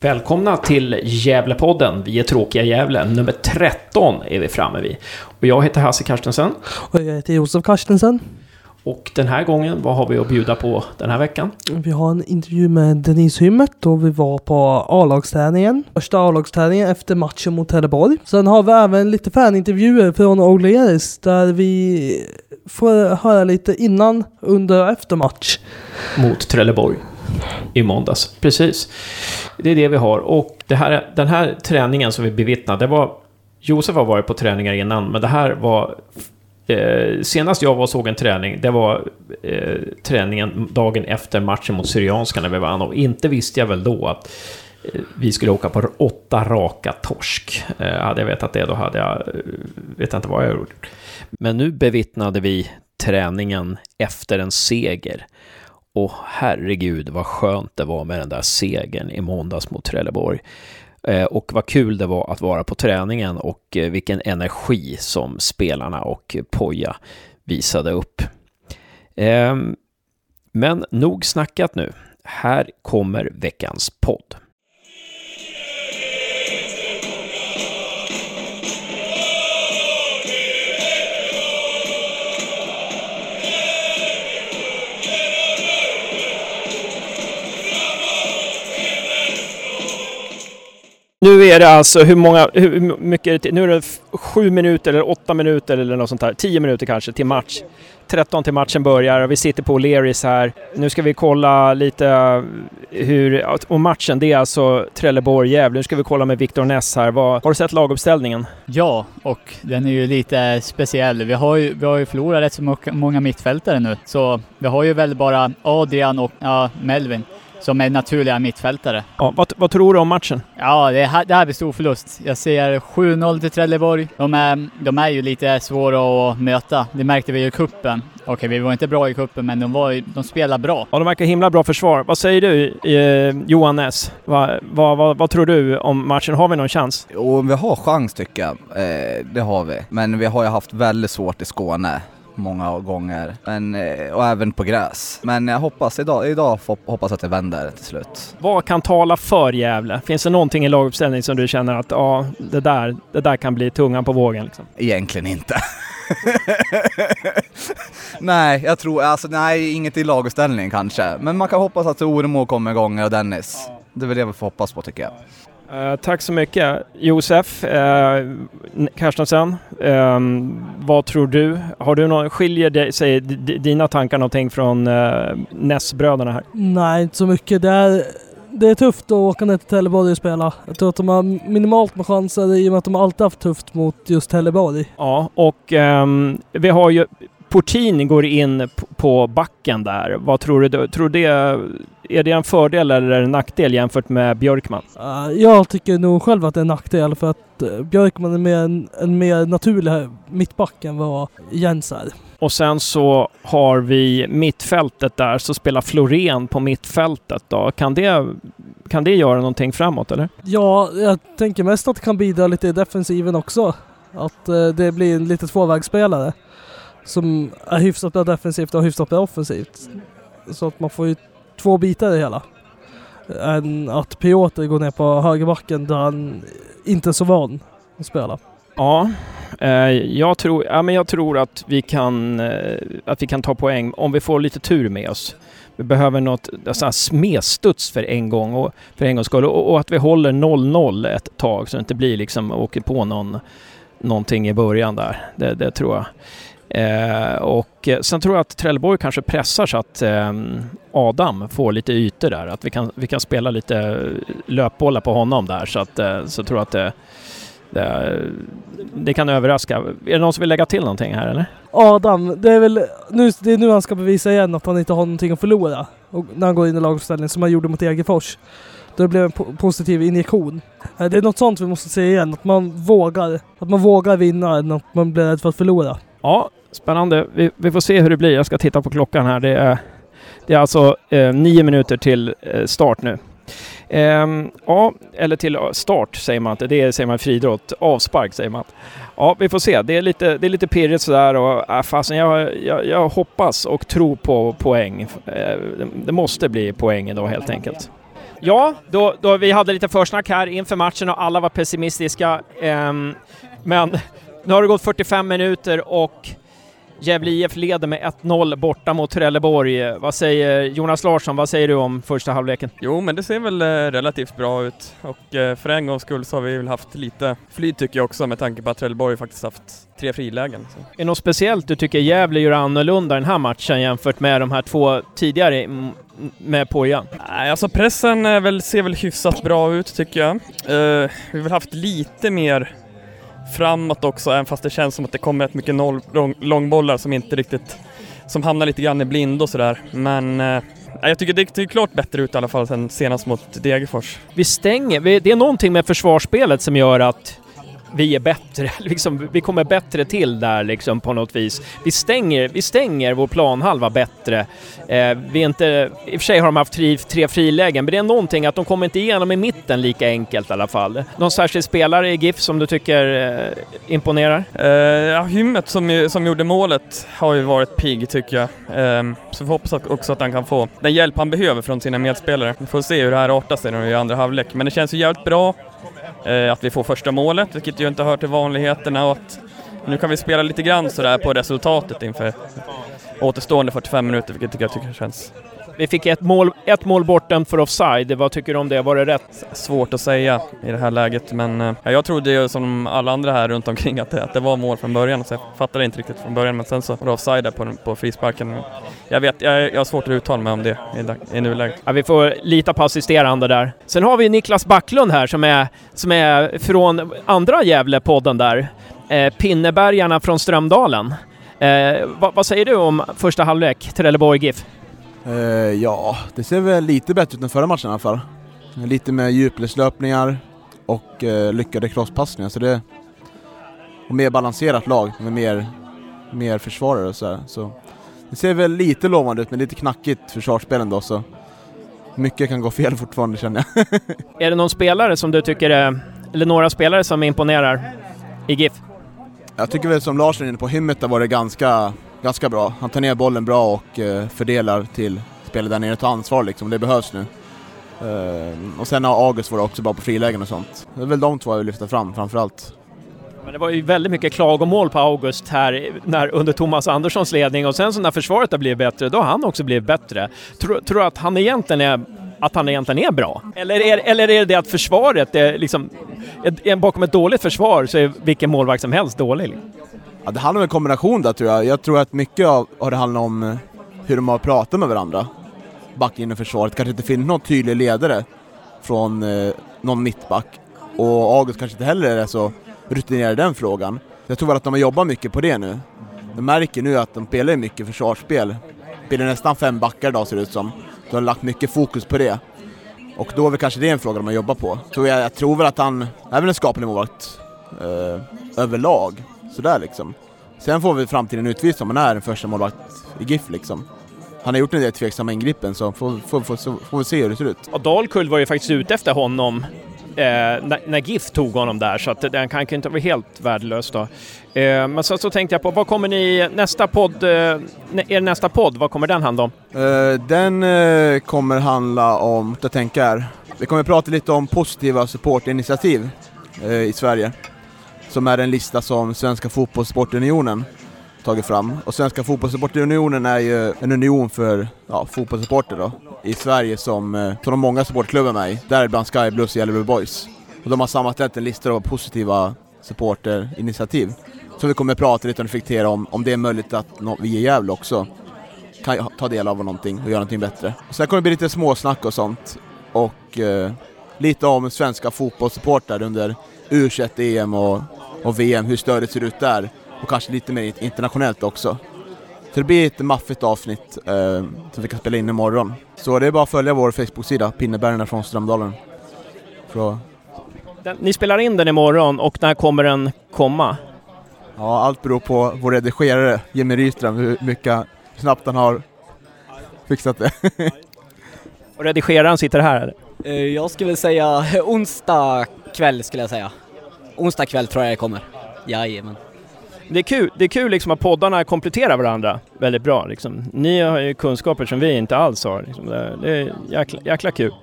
Välkomna till Gävlepodden. Vi är Tråkiga Gävle. Nummer 13 är vi framme vid. Och jag heter Hasse Karstensen. Och jag heter Josef Karstensen. Och den här gången, vad har vi att bjuda på den här veckan? Vi har en intervju med Denise Hymmet då vi var på A-lagsträningen. Första A-lagsträningen efter matchen mot Trelleborg. Sen har vi även lite fanintervjuer från O'Learys där vi får höra lite innan, under och efter match. Mot Trelleborg i måndags. Precis. Det är det vi har. Och här, den här träningen som vi bevittnade, det var... Josef har varit på träningar innan, men det här var... Eh, senast jag var och såg en träning, det var eh, träningen dagen efter matchen mot Syrianska när vi vann. Och inte visste jag väl då att eh, vi skulle åka på åtta raka torsk. Eh, hade jag vetat det, då hade jag... Eh, vet inte vad jag gjort. Men nu bevittnade vi träningen efter en seger. Och herregud vad skönt det var med den där segern i måndags mot Trelleborg. Eh, och vad kul det var att vara på träningen och eh, vilken energi som spelarna och Poja visade upp. Ehm, men nog snackat nu. Här kommer veckans podd. Nu är det alltså, hur många, hur mycket är det? Nu är det sju minuter eller åtta minuter eller något sånt där, tio minuter kanske till match. 13 till matchen börjar och vi sitter på O'Learys här. Nu ska vi kolla lite eh, hur, och matchen det är alltså Trelleborg-Gävle. Nu ska vi kolla med Viktor Ness här. Vad, har du sett laguppställningen? Ja, och den är ju lite speciell. Vi har ju, vi har ju förlorat rätt så många mittfältare nu, så vi har ju väl bara Adrian och ja, Melvin som är naturliga mittfältare. Ja, vad, vad tror du om matchen? Ja, det här, det här blir stor förlust. Jag ser 7-0 till Trelleborg. De är, de är ju lite svåra att möta. Det märkte vi i kuppen. Okej, vi var inte bra i kuppen, men de, var, de spelar bra. Ja, de verkar himla bra försvar. Vad säger du, eh, Johan Ness? Va, va, va, vad tror du om matchen? Har vi någon chans? Jo, vi har chans tycker jag. Eh, det har vi. Men vi har ju haft väldigt svårt i Skåne många gånger. Men, eh, och även på gräs. Men jag hoppas idag, idag hoppas att det vänder till slut. Vad kan tala för Gävle? Finns det någonting i laguppställningen som du känner att ja, det där, det där kan bli tungan på vågen? Liksom? Egentligen inte. nej, jag tror, alltså nej, inget i laguppställningen kanske. Men man kan hoppas att Oremo kommer igång och Dennis. Det är väl det vi får hoppas på tycker jag. Uh, tack så mycket. Josef uh, Karstensen, um, vad tror du? Har du någon, skiljer det, sig dina tankar någonting från uh, Ness-bröderna här? Nej, inte så mycket. Det är, det är tufft att åka ner till Trelleborg och spela. Jag tror att de har minimalt med chanser i och med att de alltid haft tufft mot just Trelleborg. Ja, och um, vi har ju Portin går in på backen där. Vad tror du? Tror det, är det en fördel eller en nackdel jämfört med Björkman? Uh, jag tycker nog själv att det är en nackdel för att uh, Björkman är mer en, en mer naturlig mittback än vad Jens är. Och sen så har vi mittfältet där, så spelar Florén på mittfältet då. Kan det, kan det göra någonting framåt eller? Ja, jag tänker mest att det kan bidra lite i defensiven också. Att uh, det blir en lite tvåvägsspelare som är hyfsat bra defensivt och hyfsat bra offensivt. Så att man får ju två bitar i det hela. Än att Piotr går ner på högerbacken där han inte är så van att spela. Ja, eh, jag, tror, ja men jag tror att vi, kan, eh, att vi kan ta poäng om vi får lite tur med oss. Vi behöver något alltså, smedstuds för en gång och för en gångs skull och, och att vi håller 0-0 ett tag så det inte blir liksom åker på någon, någonting i början där. Det, det tror jag. Eh, och eh, sen tror jag att Trelleborg kanske pressar så att eh, Adam får lite ytor där. Att vi kan, vi kan spela lite eh, löpbollar på honom där så att eh, så tror jag att det, det, det, kan överraska. Är det någon som vill lägga till någonting här eller? Adam, det är väl nu, det är nu han ska bevisa igen att han inte har någonting att förlora. Och när han går in i laguppställningen som han gjorde mot Egefors. Det blev en po positiv injektion. Eh, det är något sånt vi måste se igen, att man vågar. Att man vågar vinna än att man blir rädd för att förlora. Ja, spännande. Vi, vi, får se hur det blir. Jag ska titta på klockan här. Det är, det är alltså eh, nio minuter till eh, start nu. Eh, ja, eller till start säger man inte. Det säger man friidrott. Avspark säger man. Ja, vi får se. Det är lite, det är lite pirrigt sådär och äh, fasen, jag, jag, jag hoppas och tror på poäng. Eh, det måste bli poäng idag helt enkelt. Ja, då, då vi hade lite försnack här inför matchen och alla var pessimistiska. Ehm, men nu har det gått 45 minuter och Gävle IF leder med 1-0 borta mot Trelleborg. Vad säger Jonas Larsson, vad säger du om första halvleken? Jo, men det ser väl eh, relativt bra ut och eh, för en gångs skull så har vi väl haft lite flyt tycker jag också med tanke på att Trelleborg faktiskt haft tre frilägen. Så. Är det något speciellt du tycker Gävle gör annorlunda den här matchen jämfört med de här två tidigare med Pojan? Nej, alltså pressen är väl, ser väl hyfsat bra ut tycker jag. Eh, vi har väl haft lite mer framåt också, även fast det känns som att det kommer rätt mycket noll, lång, långbollar som inte riktigt, som hamnar lite grann i blind och sådär. Men eh, jag tycker det ser klart bättre ut i alla fall än senast mot Degerfors. Vi stänger, vi, det är någonting med försvarsspelet som gör att vi är bättre, liksom, vi kommer bättre till där liksom på något vis. Vi stänger, vi stänger vår planhalva bättre. Eh, vi är inte, I och för sig har de haft tre, tre frilägen, men det är någonting att de kommer inte igenom i mitten lika enkelt i alla fall. Någon särskild spelare i GIF som du tycker eh, imponerar? Eh, ja, Hymmet som, som gjorde målet har ju varit pigg tycker jag. Eh, så vi hoppas också att han kan få den hjälp han behöver från sina medspelare. Vi får se hur det här artar sig när vi gör andra halvlek, men det känns ju jävligt bra. Eh, att vi får första målet, vilket ju inte hör till vanligheterna och att nu kan vi spela lite grann sådär på resultatet inför återstående 45 minuter, vilket jag tycker känns vi fick ett mål, ett mål bortdömt för offside. Vad tycker du om det? Var det rätt? Svårt att säga i det här läget, men ja, eh, jag trodde ju som alla andra här runt omkring att det, att det var mål från början, så jag fattade inte riktigt från början, men sen så var det offside på, på frisparken. Jag vet, jag, jag har svårt att uttala mig om det i, i nuläget. Ja, vi får lita på assisterande där. Sen har vi Niklas Backlund här som är, som är från andra Gävle-podden där. Eh, Pinnebergarna från Strömdalen. Eh, vad, vad, säger du om första halvlek, Trelleborg GIF? Uh, ja, det ser väl lite bättre ut än förra matchen i alla fall. Lite med djupledslöpningar och uh, lyckade crosspassningar. Så det och mer balanserat lag med mer, mer försvarare och så, här. så Det ser väl lite lovande ut men lite knackigt försvarsspel ändå så mycket kan gå fel fortfarande känner jag. är det någon spelare som du tycker är, eller några spelare som imponerar i GIF? Jag tycker väl som Larsson är inne på, Hymmet har varit ganska ganska bra. Han tar ner bollen bra och eh, fördelar till spelet där nere, tar ansvar liksom, det behövs nu. Eh, och sen har August varit också bra på frilägen och sånt. Det är väl de två jag vill lyfta fram framförallt. Men det var ju väldigt mycket klagomål på August här när, under Thomas Anderssons ledning och sen så när försvaret har blivit bättre, då har han också blivit bättre. Tror, tror du att han egentligen är att han egentligen är bra? Eller är, eller är det att försvaret är liksom... Är, bakom ett dåligt försvar så är vilken målvakt som helst dålig? Ja, det handlar om en kombination där tror jag. Jag tror att mycket av, av det handlar om eh, hur de har pratat med varandra. Backlinjen och försvaret. Kanske inte finns någon tydlig ledare från eh, någon mittback. Och August kanske inte heller är så rutinerad i den frågan. Jag tror väl att de har jobbat mycket på det nu. De märker nu att de spelar mycket försvarsspel. Spelar nästan fem backar idag ser det ut som. De har lagt mycket fokus på det. Och då är väl kanske det en fråga de har jobbat på. Så jag, jag tror väl att han är väl en skaplig målvakt eh, överlag sådär liksom. Sen får vi framtiden utvisa om han är en första målvakt i GIF liksom. Han har gjort en del tveksamma ingrippen så får, får, får, får vi se hur det ser ut. Och Dalkull var ju faktiskt ute efter honom eh, när, när GIF tog honom där så att den kan inte vara helt värdelös då. Eh, men så, så tänkte jag på, vad kommer ni nästa podd, eh, er nästa podd, vad kommer den handla om? Uh, den uh, kommer handla om, jag tänker, vi kommer prata lite om positiva supportinitiativ uh, i Sverige som är en lista som Svenska Fotbollssportunionen tagit fram. Och Svenska Fotbollssportunionen är ju en union för ja, fotbollssupporter då, i Sverige som, eh, som de många supportklubbar med i, däribland Sky Blues och Yellow Boys. Och de har sammanställt en lista av positiva supporterinitiativ. Så vi kommer att prata lite och reflektera om, om det är möjligt att vi i Gävle också kan ta del av någonting och göra någonting bättre. Och sen kommer det bli lite småsnack och sånt. Och eh, lite om svenska fotbollssupportrar under U21-EM och och VM, hur stödet ser ut där och kanske lite mer internationellt också. Så det blir ett maffigt avsnitt eh, som vi kan spela in imorgon. Så det är bara att följa vår Facebook-sida, Pinnebergarna från Strömdalen. För den, ni spelar in den imorgon och när kommer den komma? Ja, allt beror på vår redigerare Jimmy Rydström, hur mycket hur snabbt han har fixat det. och redigeraren sitter här eller? Eh, jag skulle säga onsdag kväll skulle jag säga onsdag kväll tror jag det kommer. Jajamän. Det är kul, det är kul liksom att poddarna kompletterar varandra väldigt bra. Liksom. Ni har ju kunskaper som vi inte alls har. Liksom. Det, är jäkla, jäkla kul.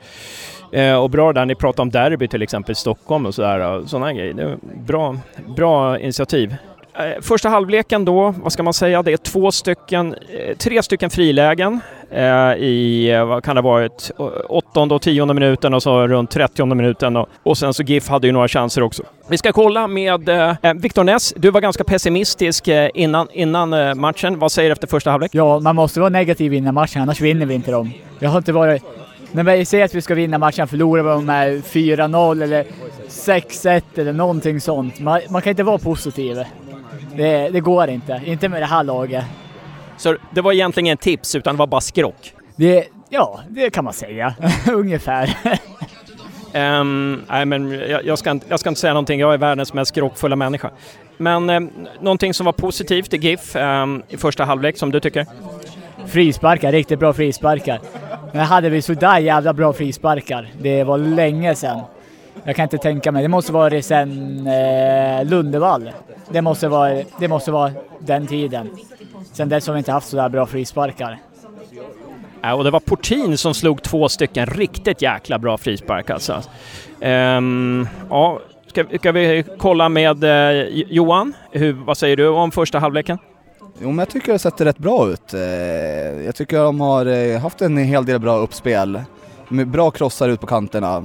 Eh, och bra där, ni pratar om derby till exempel i Stockholm och sådär. Sådana grejer. Det är bra, bra initiativ. Eh, första halvleken då, vad ska man säga, det är två stycken, eh, tre stycken frilägen i, eh, vad kan det ha varit, åttonde och tionde minuten och så runt trettionde minuten. Och, och sen så GIF hade ju några chanser också. Vi ska kolla med eh, Viktor Ness. Du var ganska pessimistisk eh, innan, innan eh, matchen. Vad säger du efter första halvlek? Ja, man måste vara negativ innan matchen, annars vinner vi inte dem. Jag har inte varit... När vi säger att vi ska vinna matchen förlorar vi dem med 4-0 eller 6-1 eller någonting sånt. Man, man kan inte vara positiv. Det, det går inte. Inte med det här laget. Så det var egentligen en tips, utan det var bara skrock. Det, ja, det kan man säga. Ungefär. Ehm, nej, men jag, jag, ska inte, jag ska inte säga någonting. Jag är världens mest skrockfulla människa. Men um, någonting som var positivt i GIF ehm, i första halvlek, som du tycker? Frisparkar, riktigt bra frisparkar. Men hade vi sådär jävla bra frisparkar. Det var länge sedan. Jag kan inte tänka mig. Det måste vara sen eh, Lundevall. Det måste, vara, det måste vara den tiden. Sen dess har vi inte haft sådär bra frisparkar. Ja, och det var Portin som slog två stycken riktigt jäkla bra frispark alltså. Ehm, ja, ska, ska vi kolla med eh, Johan? Hur, vad säger du om första halvleken? Jo men jag tycker det sätter rätt bra ut. Eh, Jag tycker de har eh, haft en hel del bra uppspel. Med bra krossar ut på kanterna.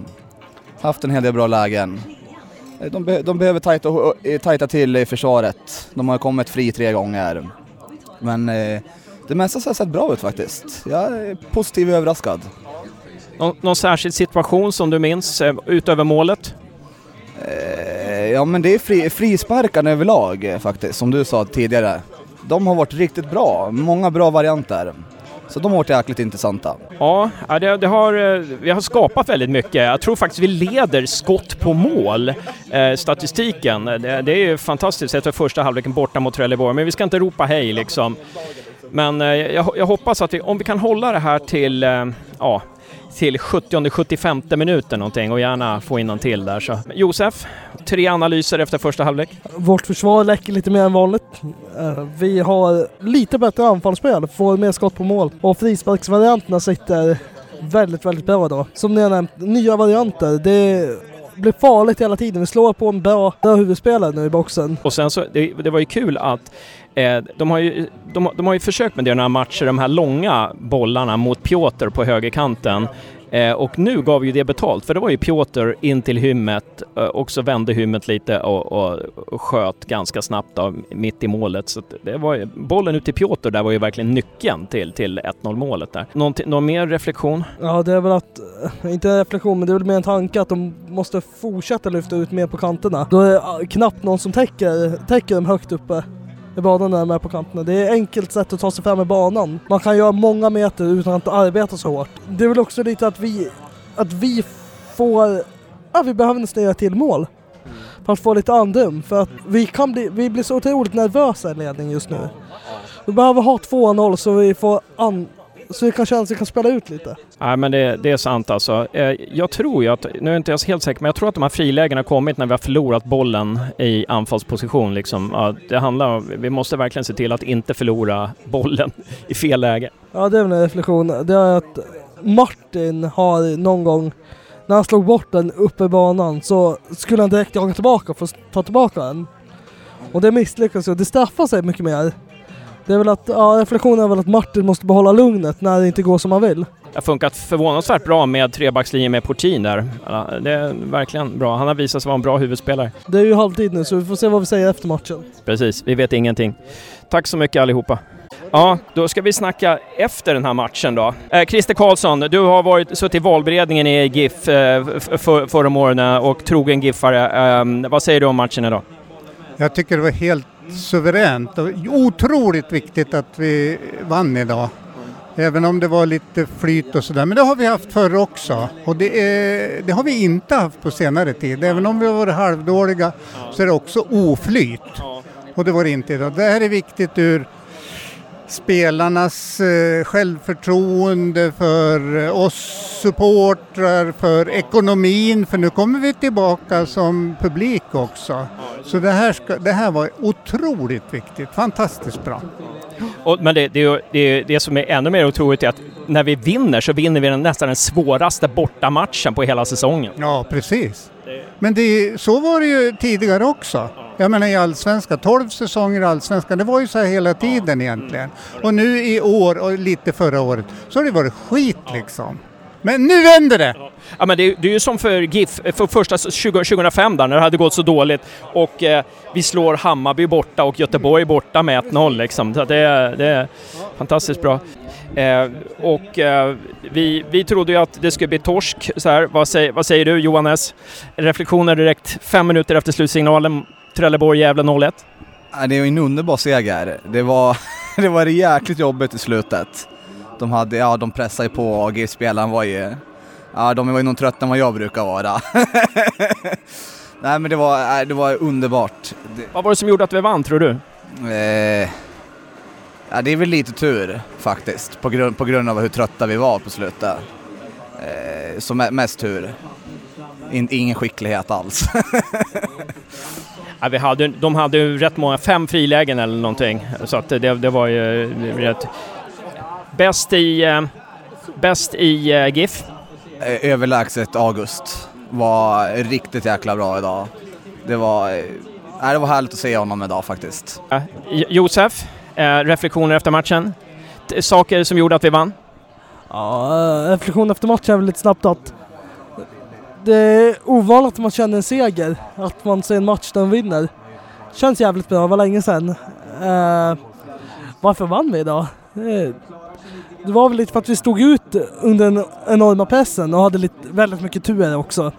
Haft en hel del bra lägen. Eh, De, be- de behöver tajta, tajta till i försvaret. De har kommit fri tre gånger. Men eh, det mesta har sett bra ut faktiskt. Jag är positiv och överraskad. Någon, någon särskild situation som du minns eh, utöver målet? Eh, Ja men det är fri, frisparkarna överlag eh, faktiskt, som du sa tidigare. De har varit riktigt bra, många bra varianter. Så de har varit jäkligt intressanta. Ja, det, det har, eh, vi har skapat väldigt mycket. Jag tror faktiskt vi leder skott på mål, eh, statistiken. Eh, det, det är ju fantastiskt efter första halvleken borta mot Trelleborg, men vi ska inte ropa hej liksom. Men eh, jag, jag hoppas att vi, om vi kan hålla det här till, eh, ja, till 70-75 minuten någonting och gärna få in någon till där så. Josef, tre analyser efter första halvlek. Vårt försvar läcker lite mer än vanligt. Eh, Vi har lite bättre anfallsspel, får mer skott på mål och frisparksvarianterna sitter väldigt, väldigt bra då. Som ni har nämnt, nya varianter. Det blir farligt hela tiden. Vi slår på en bra, bra huvudspelare nu i boxen. Och sen så, det, det var ju kul att Eh, de, har ju, de, de har ju försökt med det i några matcher, de här långa bollarna mot Piotr på högerkanten. Eh, och nu gav ju det betalt, för det var ju Piotr in till hymmet eh, och så vände hymmet lite och, och, och sköt ganska snabbt då, mitt i målet. Så det var ju, bollen ut till Piotr där var ju verkligen nyckeln till, till 1-0 målet där. Någonting, någon mer reflektion? Ja, det är väl att, eh, inte en reflektion, men det är väl mer en tanke att de måste fortsätta lyfta ut mer på kanterna. Då är det ah, knappt någon som täcker, täcker dem högt uppe i banan när de är på kanterna. Det är enkelt sätt att ta sig fram i banan. Man kan göra många meter utan att arbeta så hårt. Det är väl också lite att vi, att vi får, ja vi behöver nästan till mål. För att få lite andrum. För att vi kan bli, vi blir så otroligt nervösa i ledning just nu. Vi behöver ha 2-0 så vi får an, så vi kan känna att vi kan spela ut lite. Nej, men det, det är sant alltså. Eh, Jag tror ju att, nu är inte jag helt säker, men jag tror att de här frilägena har kommit när vi har förlorat bollen i anfallsposition. Liksom. Ja, det handlar om, vi måste verkligen se till att inte förlora bollen i fel läge. Ja, det är en reflektion. Det är att Martin har någon gång, när han slog bort den uppe i banan, så skulle han direkt jaga tillbaka för att ta tillbaka den. Och det misslyckas ju. Det straffar sig mycket mer. Det är väl att, ja, reflektionen är väl att Martin måste behålla lugnet när det inte går som han vill. Det har funkat förvånansvärt bra med trebackslinjen med Portin där. Ja, Det är verkligen bra. Han har visat sig vara en bra huvudspelare. Det är ju halvtid nu så vi får se vad vi säger efter matchen. Precis, vi vet ingenting. Tack så mycket allihopa. Ja, då ska vi snacka efter den här matchen då. Eh, Christer Karlsson, du har varit, suttit i valberedningen i GIF eh, för, förra åren och trogen GIFare. Eh, vad säger du om matchen idag? Jag tycker det var helt suveränt och otroligt viktigt att vi vann idag. Även om det var lite flyt och sådär, men det har vi haft förr också. Och det, är, det har vi inte haft på senare tid. Även om vi har varit halvdåliga så är det också oflyt. Och det var det inte idag. Det här är viktigt ur spelarnas eh, självförtroende, för eh, oss supportrar, för ekonomin, för nu kommer vi tillbaka som publik också. Så det här, ska, det här var otroligt viktigt, fantastiskt bra. Och, men det, det, det, det som är ännu mer otroligt är att när vi vinner så vinner vi nästan den svåraste bortamatchen på hela säsongen. Ja, precis. Men det, så var det ju tidigare också. Jag menar i Allsvenskan, 12 säsonger i Allsvenskan, det var ju så här hela tiden egentligen. Och nu i år och lite förra året så har det varit skit liksom. Men nu vänder det! Ja, men det, är- det är ju som för GIF, för första 20, 2005 där, när det hade gått så dåligt och eh, vi slår Hammarby borta och Göteborg borta med 1-0 liksom. Så det, är- det är fantastiskt bra. Eh, och eh, vi, vi trodde ju att det skulle bli torsk. Så här, vad, säger, vad säger du Johannes? Reflektioner direkt fem minuter efter slutsignalen. Trelleborg-Gävle 0-1. Ja, Det är en underbar seger. Det var, det var jäkligt jobbigt i slutet. De, hade, ja, de pressade ju på och GIF-spelaren var ju... Ja, de var ju nog tröttare än vad jag brukar vara. Nej men det var, det var underbart. Vad var det som gjorde att vi vann tror du? eh, ja, det är väl lite tur faktiskt, på grund, på grund av hur trötta vi var på slutet. Eh, så me- mest tur. In, ingen skicklighet alls. Ja, vi hade, de hade ju rätt många, fem frilägen eller någonting. Så att det, det var ju rätt... Bäst i, eh, bäst i eh, GIF. Eh, överlägset August var riktigt jäkla bra idag. Det var, eh, nej, det var härligt att se honom idag faktiskt. Eh, Jo- Josef, eh, reflektioner efter matchen? T- Saker som gjorde att vi vann? Ja, eh, reflektion efter matchen är väl lite snabbt att det är ovanligt att man känner en seger, att man ser en match där man vinner. Känns jävligt bra, det var länge sedan. Eh, varför vann vi idag? Eh, det var väl lite för att vi stod ut under den enorma pressen och hade lite, väldigt mycket tur också.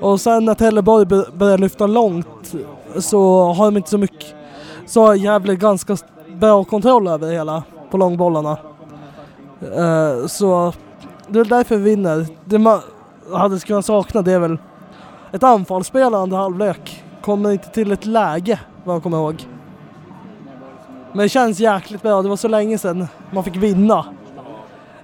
Och sen när Trelleborg började lyfta långt så har de inte så mycket, så har Gävle ganska bra kontroll över det hela på långbollarna. Eh, så det är därför vi vinner. Det hade kunnat sakna det är väl ett anfallsspel andra halvlek. Kommer inte till ett läge vad jag kommer ihåg. Men det känns jäkligt bra. Det var så länge sedan man fick vinna.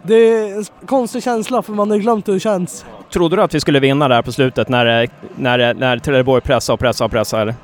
Det är en konstig känsla för man har ju glömt hur det känns. Trodde du att vi skulle vinna där på slutet när, eh, när, eh, när Trelleborg pressade och pressade och pressade?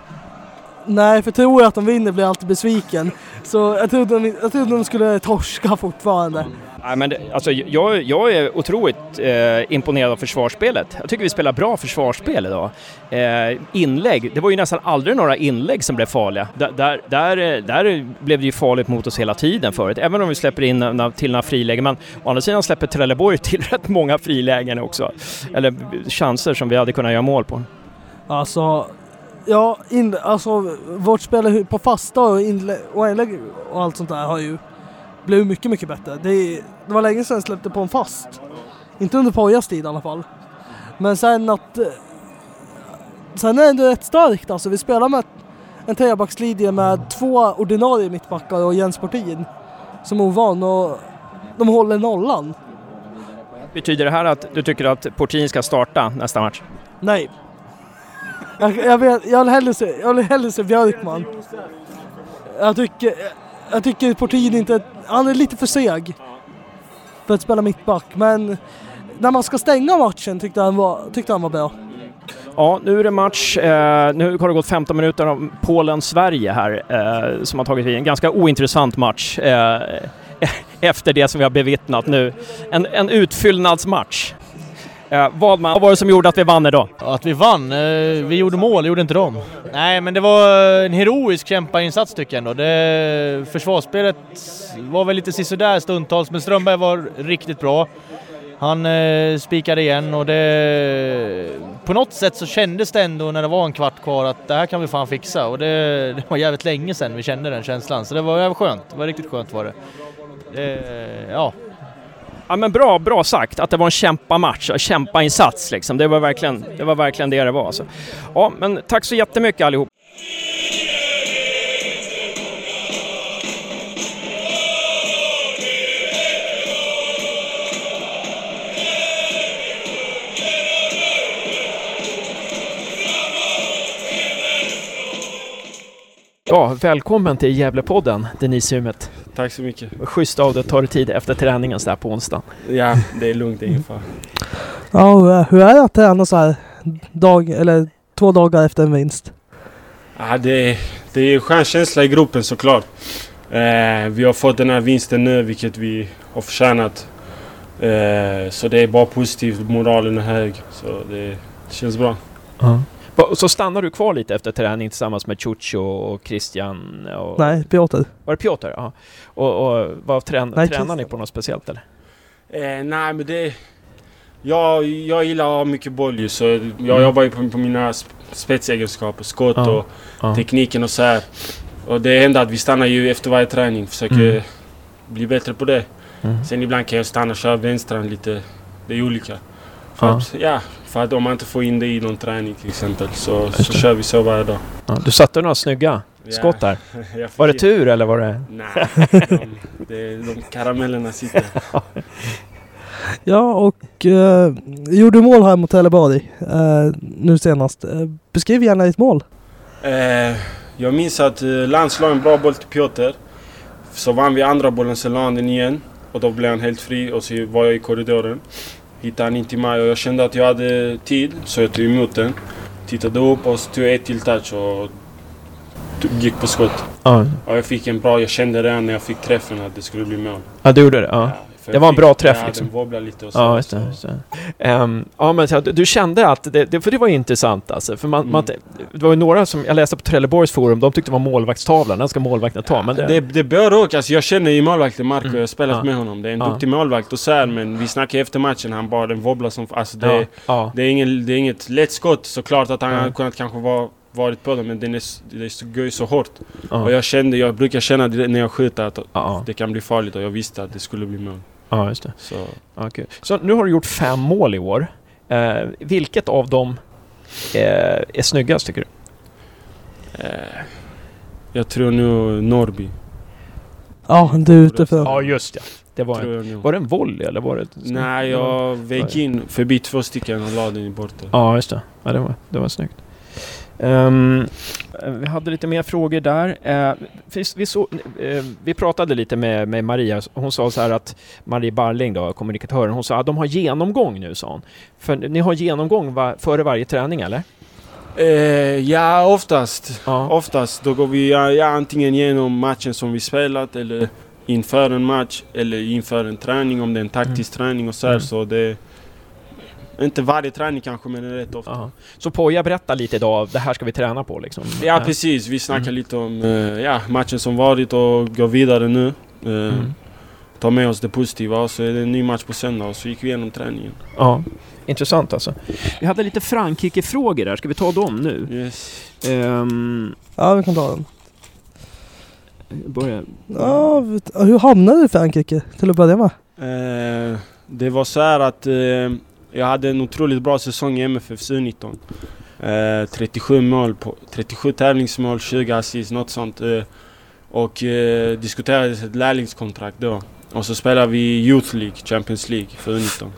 Nej, för tror jag att de vinner blir jag alltid besviken. Så jag trodde de, jag trodde de skulle torska fortfarande. Nej, men det, alltså, jag, jag är otroligt eh, imponerad av försvarsspelet. Jag tycker vi spelar bra försvarsspel idag. Eh, inlägg, det var ju nästan aldrig några inlägg som blev farliga. Där, där, där, där blev det ju farligt mot oss hela tiden förut, även om vi släpper in till några frilägen. Men å andra sidan släpper Trelleborg till rätt många frilägen också. Eller chanser som vi hade kunnat göra mål på. Alltså, ja, in, alltså vårt spel på fasta och inlä- och inlägg och allt sånt där har ju blivit mycket, mycket bättre. Det, det var länge sedan jag släppte på en fast. Inte under Pojas tid i alla fall. Men sen att... eh, Sen är det ändå rätt starkt alltså. Vi spelar med en trebackslinje med två ordinarie mittbackar och Jens Portin som är ovan och de håller nollan. Betyder det här att du tycker att Portin ska starta nästa match? Nej. Jag, jag, vet, jag, vill hellre se, jag vill hellre se Björkman. Jag tycker, jag tycker Portin inte... Han är lite för seg för att spela mittback. Men när man ska stänga matchen tyckte han var, tyckte han var bra. Ja, nu är det match. Eh, nu har det gått 15 minuter av Polen-Sverige här eh, som har tagit vid. En ganska ointressant match eh, efter det som vi har bevittnat nu. En, en utfyllnadsmatch. Eh, Wadman, vad var det som gjorde att vi vann idag? Att vi vann? eh, Vi gjorde mål, gjorde inte de. Nej, men det var eh, en heroisk kämpainsats tycker jag ändå. Det, försvarsspelet var väl lite sisådär stundtals, men Strömberg var riktigt bra. Han eh, spikade igen och det... På något sätt så kändes det ändå när det var en kvart kvar att det här kan vi fan fixa och det, det var jävligt länge sedan vi kände den känslan. Så det var, det var skönt. Det var riktigt skönt var det. det ja, Ja men bra, bra sagt att det var en kämpamatch, en kämpainsats liksom. Det var verkligen det var verkligen det det var. Alltså. Ja, men tack så jättemycket allihop. Ja, välkommen till Gävlepodden, Denise Denisumet. Tack så mycket. Schysst av dig att ta dig tid efter träningen så här på onsdag. Ja, det är lugnt, ingen fara. Ja, hur är- hur är det att träna så här dag, eller två dagar efter en vinst? Ja, det, är- det är en skön känsla i gruppen såklart. Eh, vi har fått den här vinsten nu, vilket vi har förtjänat. Eh, så det är bara positivt, moralen är hög. Så det, det känns bra. Va- Så stannar du kvar lite efter träning tillsammans med Ciuccio och Christian? Och, Nej, Piotr. Var det Piotr? Ja. Och, och vad trän, Nej, tränar ni på något speciellt eller? Eh, nej men det... Jag, jag gillar mycket boll ju, så jag Mm. jobbar ju på, på mina sp- spetsegenskaper, skott Ja. och Ja. tekniken och så här. Och det händer att vi stannar ju efter varje träning, försöker Mm. bli bättre på det. Mm. Sen ibland kan jag stanna och köra vänstran lite. Det är olika. För Ja. att, ja, för att om man inte får in det i någon träning till exempel så, så kör vi så varje dag. Ja, du satte några snygga Ja. skott där. Var det tur eller var det... Nej, de, de karamellerna sitter. Ja, och eh, gjorde mål här mot Trelleborg eh, nu senast. Eh, beskriv gärna ditt mål. Eh, jag minns att eh, Lantz la en bra boll till Piotr. Så vann vi andra bollen, sen la han den igen. Och då blev han helt fri och så var jag i korridoren. Hittade han in till mig och jag kände att jag hade tid, så jag tog emot den. Tittade upp och så tog jag ett till touch och gick på skott. Ja, Och jag fick en bra, jag kände redan när jag fick träffen att det skulle bli mål. ja du gjorde det? Ja. För Det var en bra träff ja, liksom. den wobblade lite och så. Ja, just det. Just det. Ehm, ja, men du, kände att, det, det, för det var intressant alltså. För man, Mm. man, det var ju några som, jag läste på Trelleborgs forum, de tyckte det var målvaktstavlan, den ska målvakten ta. Men det, Det, det både och. Alltså jag känner ju målvakten Marco, Mm. jag har spelat Ja. med honom. Det är en Ja. duktig målvakt och så här, men vi snackade efter matchen, han bara den wobblar som... Alltså det, ja, ja, det, är ingen, det är inget lätt skott. Såklart att han Ja. hade kunnat kanske vara, varit på det, men den är, så- går ju så hårt. ja, Och jag kände, jag brukar känna när jag skjuter att ja, det kan bli farligt och jag visste att det skulle bli mål. Ja, just det. Så, kul. Så nu har du gjort fem mål i år. Eh, vilket av dem eh, är snyggast tycker du? eh, jag tror nog Norrby. Ja, du är ute för... Ja, just ja. Det var, en, var det en volley eller var det... ett- Nej, jag väg in förbi två stycken och la den i borta. Ja, just det. Ja, det, var, det var snyggt. Eh, vi hade lite mer frågor där. Uh, vi, vi, så, eh, vi pratade lite med, med Maria. Hon sa så här att Marie Barling, då, kommunikatören, hon sa att de har genomgång nu, sa hon. För ni har genomgång va, före varje träning, eller? Eh, ja, oftast. Ja. Oftast. Då går vi ja, antingen igenom matchen som vi spelat eller inför en match eller inför en träning om det är en taktisk träning och så här. Mm. Så det... Inte varje träning kanske, men rätt ofta. Ja. Så Poja berätta lite idag, det här ska vi träna på liksom. Ja, precis. Vi snackar Mm. lite om eh, ja, matchen som varit och går vidare nu. Eh, Mm. Ta med oss det positiva och så är det en ny match på söndag och så gick vi igenom träningen. Ja, intressant alltså. Vi hade lite Frankrike-frågor där, ska vi ta dem nu? Yes. Ehm, Ja, vi kan ta den. börja. Ja, hur hamnade du i Frankrike till att börja med? Eh, det var så här att eh, jag hade en otroligt bra säsong i MFF U19. Eh, 37 mål, på, 37 tävlingsmål, 20 assist, något sånt. Eh, och eh, diskuterades ett lärlingskontrakt då. Och så spelade vi Youth League, Champions League för U19.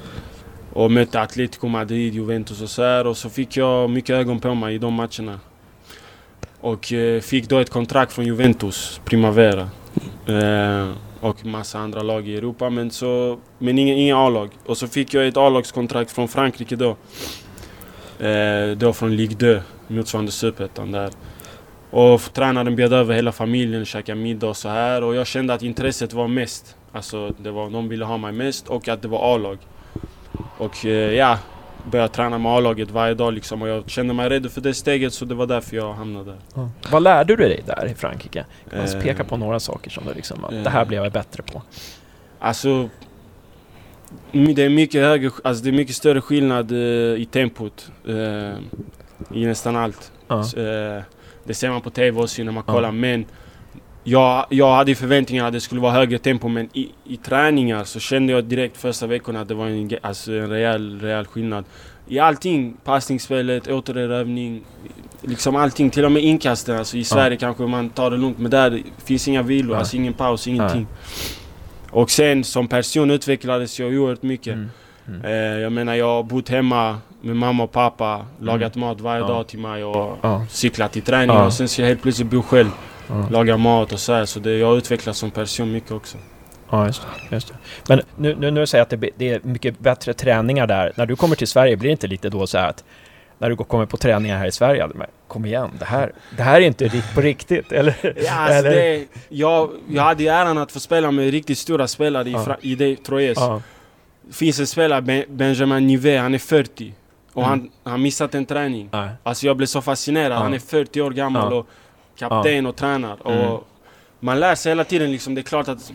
Och mötte Atletico Madrid, Juventus och så här. Och så fick jag mycket ögon på mig i de matcherna. Och eh, fick då ett kontrakt från Juventus, Primavera. Eh, och massa andra lag i Europa, men, så, men inga, inga A-lag. Och så fick jag ett A-lagskontrakt från Frankrike då. Eh, då från Ligue 2, motsvarande Superettan där. Och tränaren bjöd över hela familjen, käkade middag och så här. Och jag kände att intresset var mest. Alltså, det var, de ville ha mig mest och att det var A-lag. Och eh, ja, började träna med A-laget varje dag liksom. Och jag kände mig redo för det steget, så det var därför jag hamnade där. Vad lärde du dig där i Frankrike? Kan man Eh, peka på några saker som du liksom, att eh, det här blev jag bättre på? Alltså, det är mycket högre, alltså det är mycket större skillnad eh, i tempot eh, i nästan allt. Ja. Så, eh, det ser man på TV också när man Ja. kollar, men jag, jag hade förväntningar att det skulle vara högre tempo, men i, i träningar så kände jag direkt första veckorna att det var en, alltså en rejäl, rejäl skillnad. I allting, passningsspelet, återerövring, liksom allting, till och med inkasten. Alltså I Sverige kanske man tar det lugnt, men där finns inga vilor, Nej. alltså ingen paus, ingenting. Och sen som person utvecklades jag oerhört mycket. Mm. Mm. Eh, jag menar jag har bott hemma med mamma och pappa, lagat mat varje Mm. Ja. dag till mig och Ja. cyklat till träning Ja. och sen så jag helt plötsligt bor själv, Ja. lagar mat och så här. Så det, jag utvecklats som person mycket också. Ja, just det. Just det. Men nu, nu, nu säger jag att det, det är mycket bättre träningar där. När du kommer till Sverige, blir det inte lite då så här att när du kommer på träningar här i Sverige, men kom igen, det här, det här är inte på riktigt, eller? Ja, alltså eller? det, jag, jag hade äran att få spela med riktigt stora spelare i, Ja. I det Troyes. Ja, finns en spelare, ben, Benjamin Nivet, han är 40. Och Mm. han han missat en träning. Nej. Alltså jag blev så fascinerad. Ja. Han är 40 år gammal Ja. och kapten och tränar. Mm. Och man lär sig hela tiden liksom. Det är klart att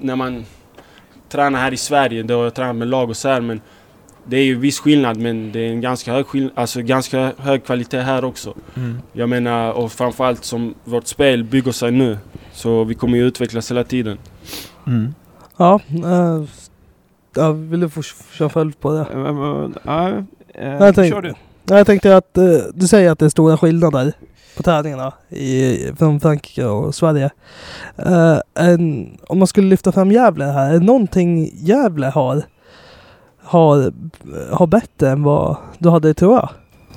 när man tränar här i Sverige, då har jag tränat med lag och så här, men det är ju viss skillnad men det är en ganska hög, skill- alltså ganska hög kvalitet här också. Mm. Jag menar, och framförallt som vårt spel bygger sig nu. Så vi kommer ju utvecklas hela tiden. Mm. Ja, äh, jag ville få köra följd på det. Ja, eh, Jag tänkte- kör du. Jag tänkte att eh, du säger att det är stora skillnader på tävlingarna i, från Frankrike och Sverige. Eh, en, om man skulle lyfta fram Gävle här, är det någonting Gävle har, har, har bättre än vad du hade i Troa?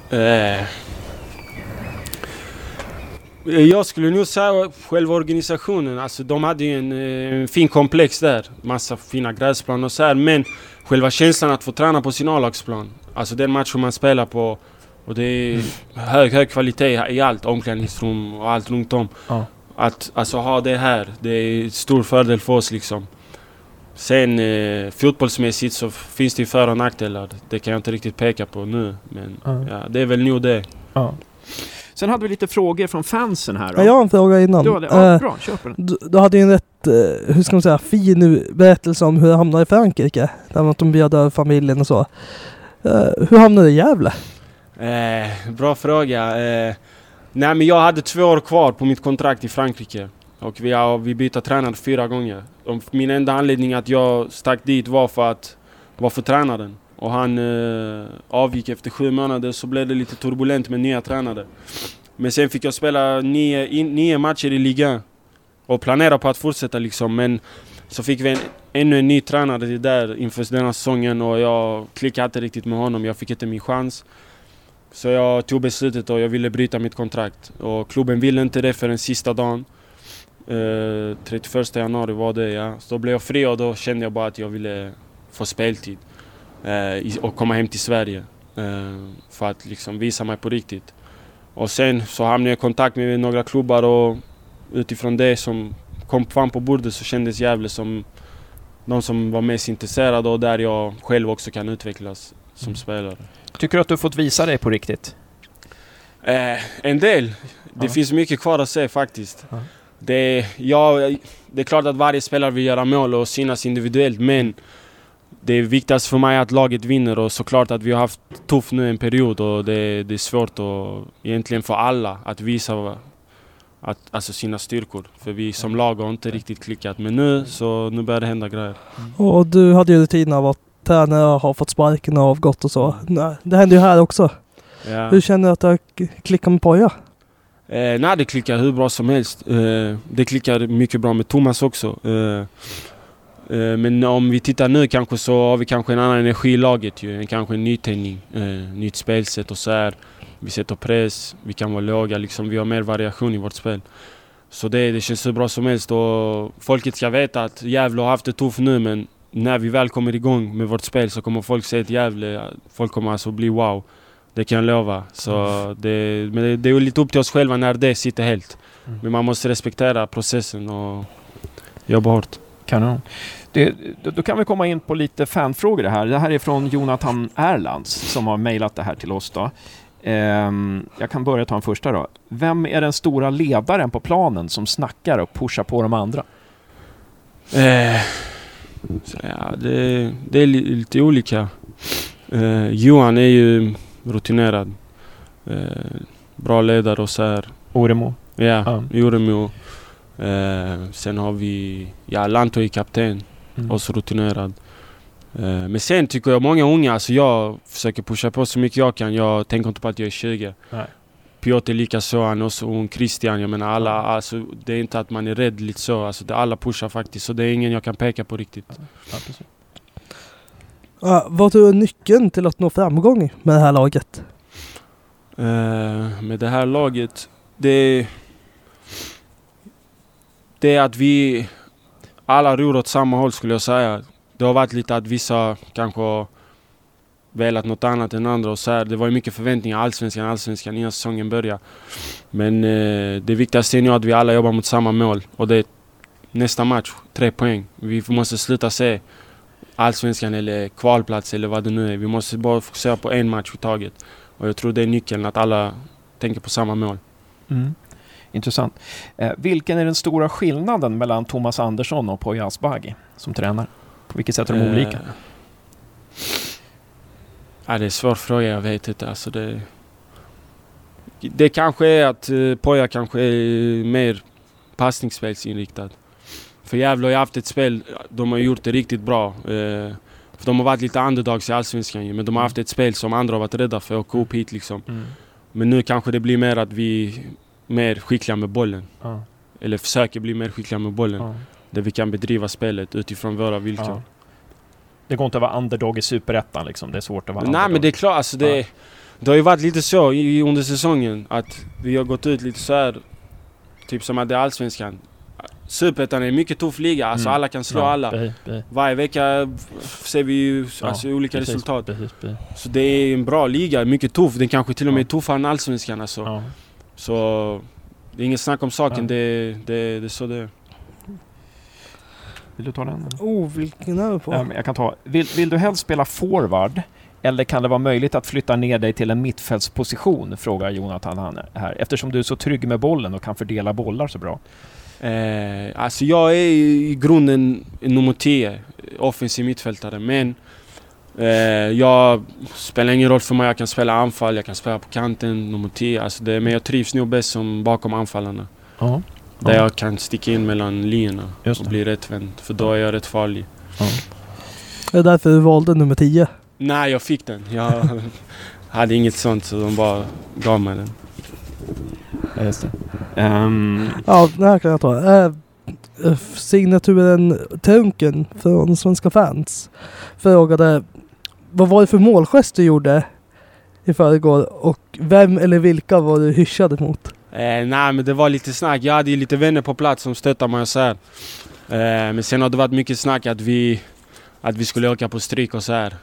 Eh, jag skulle nog säga själva organisationen. Alltså de hade ju en, eh, en fin komplex där. Massa fina gräsplaner och så här. Men själva känslan att få träna på sin A-lagsplan. Alltså den matchen man spelar på. Och det är hög, hög kvalitet i allt. Omklädningsrum och allt runt om. Ja. Att alltså ha det här, det är stor fördel för oss liksom. Sen eh, fotbollsmässigt så finns det ju för och nackdelar. Det kan jag inte riktigt peka på nu. Men Ja. ja, det är väl nog det. Ja. Sen hade vi lite frågor från fansen här. Då. Ja, jag har en fråga innan. Du hade, ja, Eh, bra, kör på den. Du, du hade ju en rätt, eh, hur ska man säga, fin berättelse om hur du hamnade i Frankrike. Där att de bjöd över familjen och så. Eh, hur hamnade du i Gävle? Eh, bra fråga. Eh, nej men jag hade två år kvar på mitt kontrakt i Frankrike. Och vi, har, vi bytte tränare fyra gånger. Och min enda anledning att jag stack dit var för att var för tränaren. Och han eh, avgick efter sju månader så blev det lite turbulent med nya tränare. Men sen fick jag spela nio, in, nio matcher i ligan. Och planera på att fortsätta liksom. Men så fick vi en, ännu en ny tränare där inför denna säsongen och jag klickade inte riktigt med honom. Jag fick inte min chans. Så jag tog beslutet och jag ville bryta mitt kontrakt. Och klubben ville inte det förrän sista dagen. Eh, uh, 31 januari var det ja. Så då blev jag fri och då kände jag bara att jag ville få speltid. Uh, och komma hem till Sverige. Uh, för att liksom visa mig på riktigt. Och sen så hamnade jag i kontakt med några klubbar och utifrån det som kom fram på bordet så kändes Gävle som de som var mest intresserade och där jag själv också kan utvecklas som Mm. spelare. Tycker du att du fått visa dig på riktigt? Eh, en del. Det Ja. finns mycket kvar att se faktiskt. Ja. Det, ja, det är klart att varje spelare vill göra mål och synas individuellt men det är viktigast för mig att laget vinner och såklart att vi har haft tufft nu en period och det, det är svårt och egentligen för alla att visa att, alltså sina styrkor. För vi som lag har inte riktigt klickat men nu så nu börjar det hända grejer. Och du hade ju rutinen av att tränare har fått sparken och avgått och så. Nej, det händer ju här också. Ja. Hur känner du att k- klickat med Poja? Eh, nej, det klickar hur bra som helst. Eh, det klickar mycket bra med Thomas också. Eh, men om vi tittar nu kanske så har vi kanske en annan energi i laget ju. En- Kanske en nytändning, eh, nytt spelsätt och så här. Vi sätter press, vi kan vara låga liksom. Vi har mer variation i vårt spel. Så det, det känns hur bra som helst och folket ska veta att Gävle har haft det tufft nu men när vi väl kommer igång med vårt spel så kommer folk se ett Gävle, folk kommer alltså bli wow. Det kan jag lova. Så det, men det, det är lite upp till oss själva när det sitter helt. Mm. Men man måste respektera processen och jobba hårt. Kanon. Det, då, kan vi komma in på lite fanfrågor det här. Det här är från Jonathan Erlands som har mejlat det här till oss då. Ehm, jag kan börja ta en första då. Vem är den stora ledaren på planen som snackar och pushar på de andra? Eh, ja, det, det är li, lite olika. Eh, Johan är ju rutinerad. Eh, bra ledare och så här. Oremo? Ja, Ja. Joremo. Eh, sen har vi, ja Lanto är kapten. Mm. också rutinerad. Eh, Men sen tycker jag många unga, alltså jag försöker pusha på så mycket jag kan. Jag tänker inte på att jag är 20. Nej. Piotr lika så, han är också ung. Christian, jag menar alla, alltså det är inte att man är rädd lite så. Alltså det, alla pushar faktiskt. Så det är ingen jag kan peka på riktigt. Ja, vad tror du är nyckeln till att nå framgång med det här laget? Eh, med det här laget, det... Det är att vi alla ror åt samma håll skulle jag säga. Det har varit lite att vissa kanske har velat något annat än andra och så här. Det var ju mycket förväntningar, allsvenskan, allsvenskan innan säsongen började. Men eh, det viktigaste är nu att vi alla jobbar mot samma mål och det är nästa match, tre poäng. Vi måste sluta se allsvenskan eller kvalplats eller vad det nu är. Vi måste bara fokusera på en match i taget. Och jag tror det är nyckeln, att alla tänker på samma mål. Mm. Intressant. Eh, vilken är den stora skillnaden mellan Thomas Andersson och Poya Asbaghi som tränare? På vilket sätt är de Eh, olika? Ja, det är en svår fråga, jag vet inte. Alltså det, det kanske är att uh, Poja kanske är mer passningsspelsinriktad. För Gävle har ju haft ett spel, de har gjort det riktigt bra. eh, för de har varit lite underdogs i Allsvenskan ju, men de har haft ett spel som andra har varit rädda för att åka upp hit liksom. Mm. Men nu kanske det blir mer att vi mer skickliga med bollen. Ja. Eller försöker bli mer skickliga med bollen. Ja. Där vi kan bedriva spelet utifrån våra villkor. Ja. Det går inte att vara underdog i Superettan liksom. Det är svårt att vara Nej underdog. men det är klart, alltså det, Ja. det har ju varit lite så i, under säsongen att vi har gått ut lite så här typ som att det är Allsvenskan. Superettan är en mycket tuff liga, alltså Mm. alla kan slå Ja, alla. precis, precis. Varje vecka ser vi ju Ja, alltså, olika precis, resultat. Precis, precis. Så det är en bra liga, mycket tuff. Den kanske till och med Ja. är tuffare än Allsvenskan alltså. Ja. Så det är inget snack om saken, Ja. det, det, det är så det är. Vill du ta den? eller? Oh, vilken är du på? Men jag kan ta. Vill, vill du helst spela forward? Eller kan det vara möjligt att flytta ner dig till en mittfältsposition? Frågar Jonathan han här. Eftersom du är så trygg med bollen och kan fördela bollar så bra. Eh, alltså jag är i grunden nummer 10, offensiv mittfältare. Men eh, jag spelar ingen roll för mig. Jag kan spela anfall, jag kan spela på kanten, nummer 10. Alltså det, men jag trivs nog bäst som bakom anfallarna. Ja. Där Ja. jag kan sticka in mellan linjerna och det. bli rättvänd. För då är jag rätt farlig. Det är därför du valde nummer 10. Nej, jag fick den. Jag hade inget sånt så de bara gav mig den. Ja, just det. Ehm, Ja, den här kan jag ta. Eh, eh, signaturen Trunken från Svenska fans frågade vad var det för målgest du gjorde i förrgår och vem eller vilka var du hyschade mot? Eh, nej men det var lite snack. Jag hade ju lite vänner på plats som stöttade mig och så här. Eh, men sen har det varit mycket snack att vi, att vi skulle åka på stryk och så här.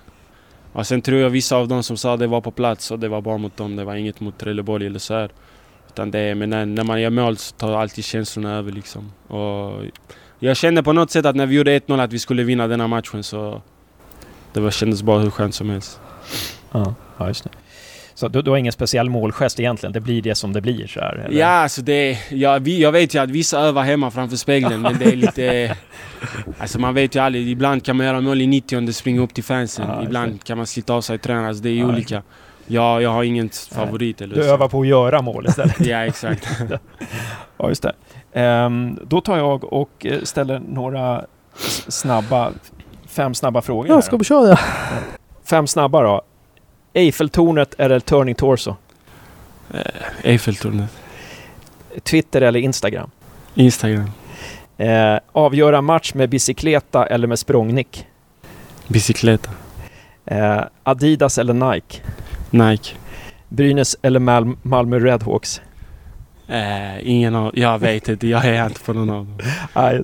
Och sen tror jag vissa av dem som sa det var på plats och det var bara mot dem. Det var inget mot Trelleborg eller så här. Utan det, men när, när man gör mål så tar alltid känslorna över liksom. Och jag kände på något sätt att när vi gjorde 1-0 att vi skulle vinna den här matchen så... Det var, kändes bara hur skönt som helst. ja, ja, just det. Så du, du har ingen speciell målgest egentligen? Det blir det som det blir så här? eller? Ja, alltså det... Ja, vi, jag vet ju att vissa övar hemma framför spegeln, men det är lite... Alltså man vet ju aldrig. Ibland kan man göra mål i 90 och springa upp till fansen. Ja, Ibland kan man slita av sig tränaren. Alltså det är Ja, olika. Jag, jag har ingen favorit eller Du så. övar på att göra mål istället? Ja, exakt. ja, just det. Ehm, då tar jag och ställer några snabba... Fem snabba frågor. Ja, ska vi köra? Fem snabba då. Eiffeltornet eller Turning Torso? Eh, Eiffeltornet. Twitter eller Instagram? Instagram. Eh, avgöra match med bicykleta eller med språngnick? Bicykleta. Eh, Adidas eller Nike? Nike. Brynäs eller Mal- Malmö Redhawks? Eh, ingen av... Jag vet inte. Jag är inte på någon av dem. Det.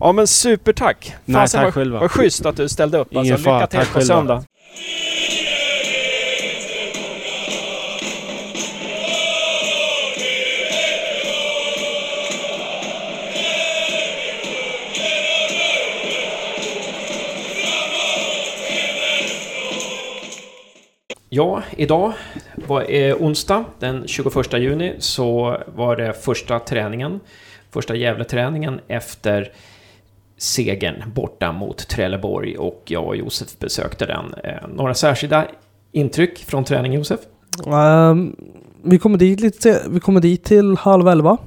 Ja men supertack! Nej, Fasen, tack vad, själva. Vad schysst att du ställde upp. Ingen alltså, lycka fara, till tack på själva. söndag. Ja, idag var eh, onsdag den 21 juni så var det första träningen, första Gävleträningen efter segern borta mot Trelleborg och jag och Josef besökte den. Eh, några särskilda intryck från träningen Josef? Ehm, vi, kommer dit lite, vi kommer dit till halv elva.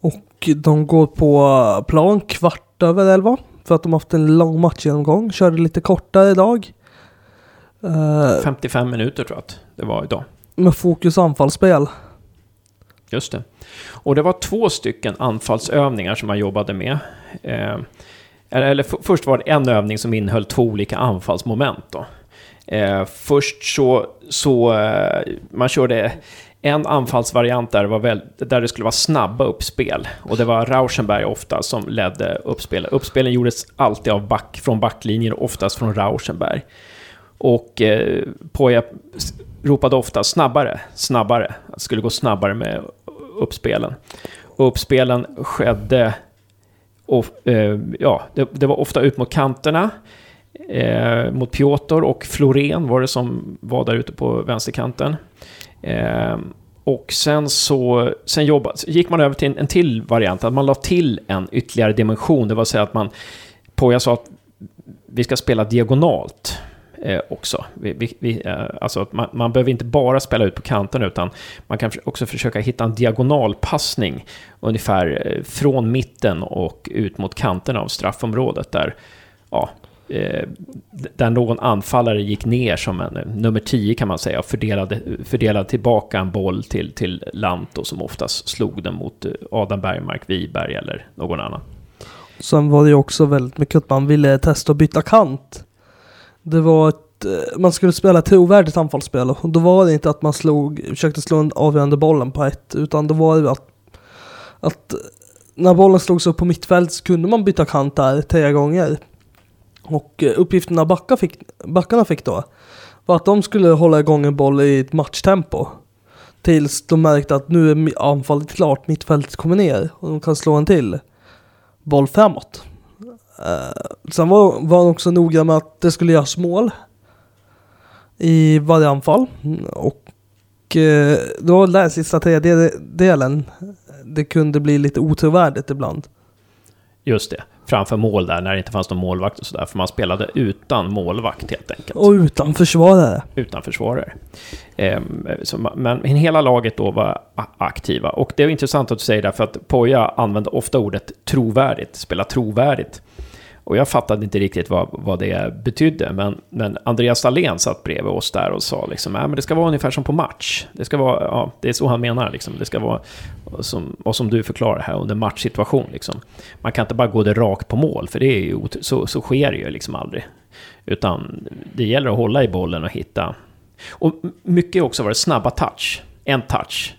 Och de går på plan kvart över elva. För att de har haft en lång matchgenomgång. Körde lite kortare idag. Uh, 55 minuter tror jag att det var idag. med fokus anfallsspel. Just det. Och det var två stycken anfallsövningar som man jobbade med. Eh, eller för, först var det en övning som innehöll två olika anfallsmoment. Då. Eh, först så, så eh, man körde en anfallsvariant där, det var väl, där det skulle vara snabba uppspel. Och det var Rauschenberg ofta som ledde uppspelen. Uppspelen gjordes alltid av back, från backlinjen, oftast från Rauschenberg. Och eh, Poja ropade ofta snabbare, snabbare. Att det skulle gå snabbare med uppspelen. Och uppspelen skedde Och, eh, ja, det, det, var ofta ut mot kanterna. Eh, mot Piotr och Florén var det som var där ute på vänsterkanten. Eh, och sen så sen jobbade, gick man över till en, en till variant, att man la till en ytterligare dimension. Det var så att man, Poja sa att vi ska spela diagonalt eh, också. Vi, vi, vi, eh, alltså man, man behöver inte bara spela ut på kanten utan man kan också försöka hitta en diagonalpassning ungefär eh, från mitten och ut mot kanterna av straffområdet där ja, eh, där någon anfallare gick ner som en eh, nummer 10 kan man säga och fördelade, fördelade tillbaka en boll till, till Lanto som oftast slog den mot eh, Adam Bergmark, Wiberg eller någon annan. Sen var det ju också väldigt mycket att man ville testa att byta kant. Det var ett, eh, man skulle spela trovärdigt anfallsspel och då var det inte att man slog, försökte slå den avgörande bollen på ett, utan då var det att, att eh, när bollen slogs upp på mittfält så kunde man byta kant där tre gånger. Och eh, uppgifterna backa fick, backarna fick då var att de skulle hålla igång en boll i ett matchtempo. Tills de märkte att nu är anfallet klart, mittfältet kommer ner och de kan slå en till boll framåt. Uh, sen var, var han också noga med att det skulle göras mål i varje anfall. Och uh, då den sista tredjedelen, det kunde bli lite otrovärdigt ibland. Just det, framför mål där när det inte fanns någon målvakt och sådär. För man spelade utan målvakt helt enkelt. Och utan försvarare. Utan försvarare. Ehm, så, men hela laget då var aktiva. Och det är intressant att du säger det, för att Poja använde ofta ordet trovärdigt, spela trovärdigt. Och jag fattade inte riktigt vad, vad det betydde, men, men Andreas Dahlén satt bredvid oss där och sa liksom, äh, men det ska vara ungefär som på match. Det ska vara, ja, det är så han menar liksom. Det ska vara, som, och som du förklarar här, under matchsituation liksom. Man kan inte bara gå det rakt på mål, för det är ju, så, så sker det ju liksom aldrig. Utan det gäller att hålla i bollen och hitta. Och mycket också var det snabba touch, en touch.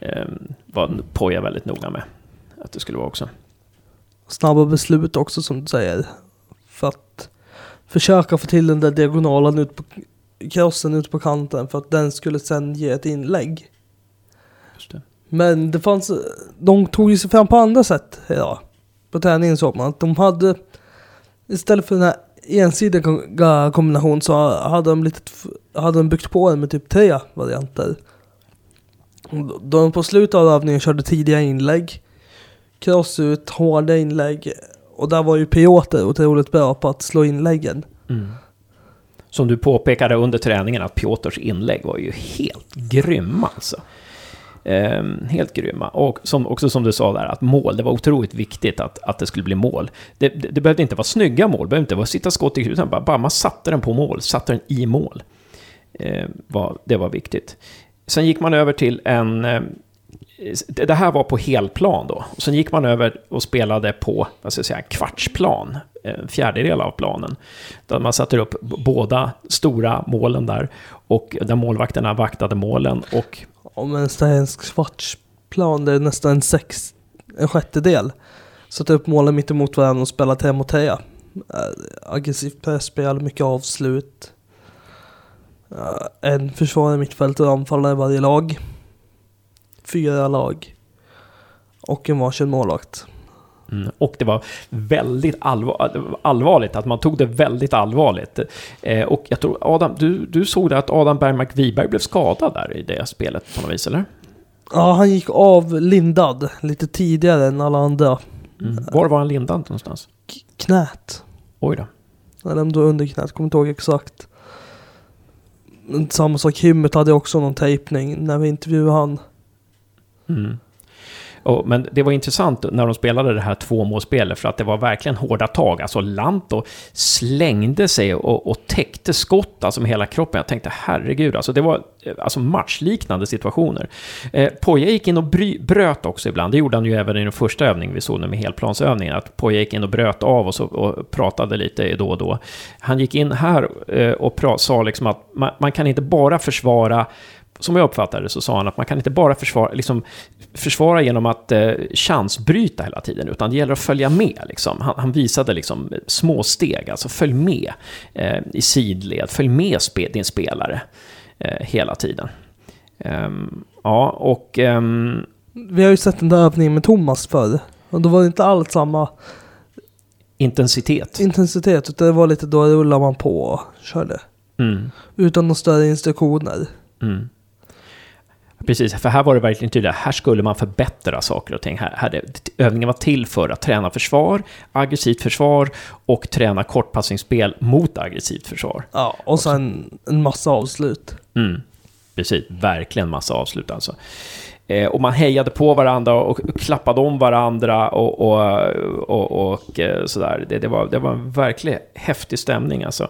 Eh, var Poja väldigt noga med att det skulle vara också snabba beslut också som du säger. För att försöka få till den där diagonalen ut på krossen ut på kanten för att den skulle sen ge ett inlägg. Det. Men det fanns, de tog ju sig fram på andra sätt idag. På träningen såg man att de hade, istället för den här ensidiga kombinationen så hade de, lite, hade de byggt på den med typ tre varianter. De på slutet av övningen körde tidiga inlägg cross ut, hårda inlägg. Och där var ju Piotr otroligt bra på att slå inläggen. Mm. Som du påpekade under träningen att Piotrs inlägg var ju helt grymma alltså. Um, helt grymma. Och som, också som du sa där, att mål, det var otroligt viktigt att, att det skulle bli mål. Det, det, det behövde inte vara snygga mål, det behövde inte vara sitta skott i utan bara, bara man satte den på mål, satte den i mål. Uh, var, det var viktigt. Sen gick man över till en, ehm, det här var på helplan då. Och sen gick man över och spelade på, vad ska jag säga, kvartsplan, en fjärdedel av planen. Där man satte upp båda stora målen där och där målvakterna vaktade målen och... Om en kvartsplan, det är nästan en sex, en sjättedel. Satte upp målen mitt emot varandra och spelade hem mot tre. Eh, aggressivt presspel, mycket avslut. Eh, en försvarare, mittfältare och anfallare i varje lag fyra lag och en varsin målvakt. Mm, och det var väldigt allvar, allvarligt, att man tog det väldigt allvarligt. Eh, och jag tror, Adam, du, du såg det att Adam Bergmark Wiberg blev skadad där i det spelet på något vis, eller? Ja, han gick av lindad lite tidigare än alla andra. Mm. Var var han lindad någonstans? K knät. Oj då. Eller om det var under knät, kommer inte ihåg exakt. Samma sak, Hymmet hade också någon tejpning när vi intervjuade han. Mm. Och, men det var intressant när de spelade det här tvåmålsspelet för att det var verkligen hårda tag. Alltså Lanto slängde sig och, och täckte skott alltså med hela kroppen. Jag tänkte herregud, alltså det var eh, alltså matchliknande situationer. Eh, Poja gick in och bry, bröt också ibland. Det gjorde han ju även i den första övningen vi såg nu med helplansövningen. Att Poja gick in och bröt av och, så, och pratade lite då och då. Han gick in här eh, och pra, sa liksom att man, man kan inte bara försvara som jag uppfattade så sa han att man kan inte bara försvara, liksom, försvara genom att eh, chansbryta hela tiden, utan det gäller att följa med. Liksom. Han, han visade liksom små steg, alltså följ med eh, i sidled, följ med spe, din spelare eh, hela tiden. Um, ja, och... Um, Vi har ju sett den där övningen med Thomas förr. Och då var det inte alls samma Intensitet. intensitet utan det var lite då rullar man på och körde. Mm. Utan några större instruktioner. Mm. Precis, för här var det verkligen tydligt. Här skulle man förbättra saker och ting. Här, här, övningen var till för att träna försvar, aggressivt försvar och träna kortpassningsspel mot aggressivt försvar. Ja, och sen en massa avslut. Mm. Precis, verkligen massa avslut alltså. Eh, och man hejade på varandra och klappade om varandra och, och, och, och eh, sådär. Det, det, var, det var en verkligt häftig stämning alltså.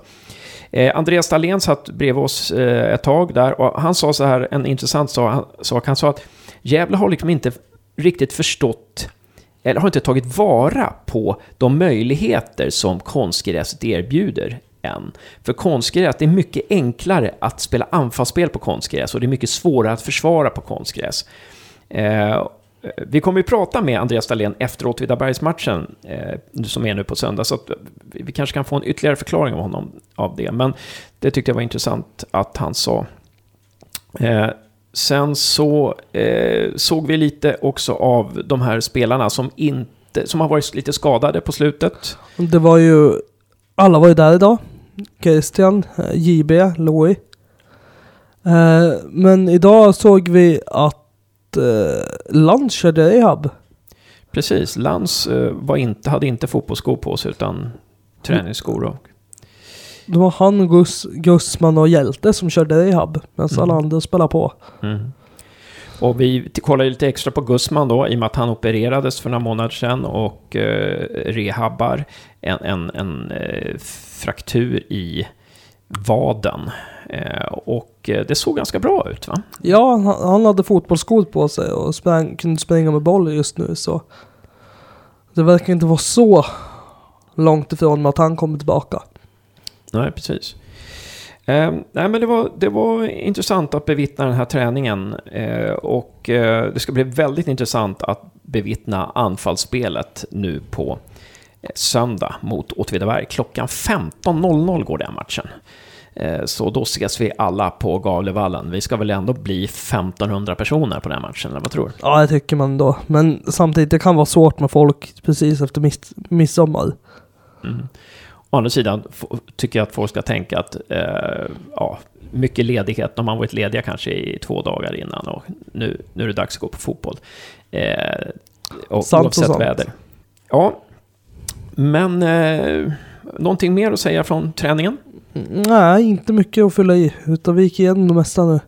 Eh, Andreas Dahlén satt bredvid oss eh, ett tag där och han sa så här, en intressant sak. Han sa att Gävle har liksom inte riktigt förstått eller har inte tagit vara på de möjligheter som konstgräset erbjuder än. För konstgräs, det är mycket enklare att spela anfallsspel på konstgräs och det är mycket svårare att försvara på konstgräs. Eh, vi kommer ju prata med Andreas Dahlén efter Åtvidabergsmatchen, eh, som är nu på söndag, så att vi kanske kan få en ytterligare förklaring av honom av det. Men det tyckte jag var intressant att han sa. Eh, sen så eh, såg vi lite också av de här spelarna som, inte, som har varit lite skadade på slutet. Det var ju, alla var ju där idag. Christian, eh, JB, Louis. Eh, men idag såg vi att eh, Lantz körde rehab. Precis, Lans eh, var inte, hade inte fotbollsskor på sig utan träningsskor. Och, Det var han, Gus, Gussman och Hjälte som körde rehab. Medan Mm. alla andra spelade på. mm. och vi kollade lite extra på Gussman då, i och med att han opererades för några månader sedan och eh, rehabbar en, en, en eh, fraktur i vaden. Eh, och eh, det såg ganska bra ut va? Ja, han, hade fotbollsskor på sig och sprang, kunde springa med boll just nu så. Det verkar inte vara så långt ifrån att han kommer tillbaka. Nej, precis. Eh, nej, men det var, det var intressant att bevittna den här träningen. Eh, och eh, det ska bli väldigt intressant att bevittna anfallsspelet nu på söndag mot Åtvidaberg. Klockan 15.00 går den matchen. Eh, så då ses vi alla på Gavlevallen. Vi ska väl ändå bli 1500 personer på den matchen, eller vad tror du? Ja, det tycker man då. Men samtidigt, det kan vara svårt med folk precis efter midsommar. Mm. Å andra sidan tycker jag att folk ska tänka att eh, ja, mycket ledighet, de har varit lediga kanske i två dagar innan och nu, nu är det dags att gå på fotboll. Eh, och, Sant och oavsett sant. väder. Ja, men eh, någonting mer att säga från träningen? Nej, inte mycket att fylla i. Utan vi gick igenom det mesta nu.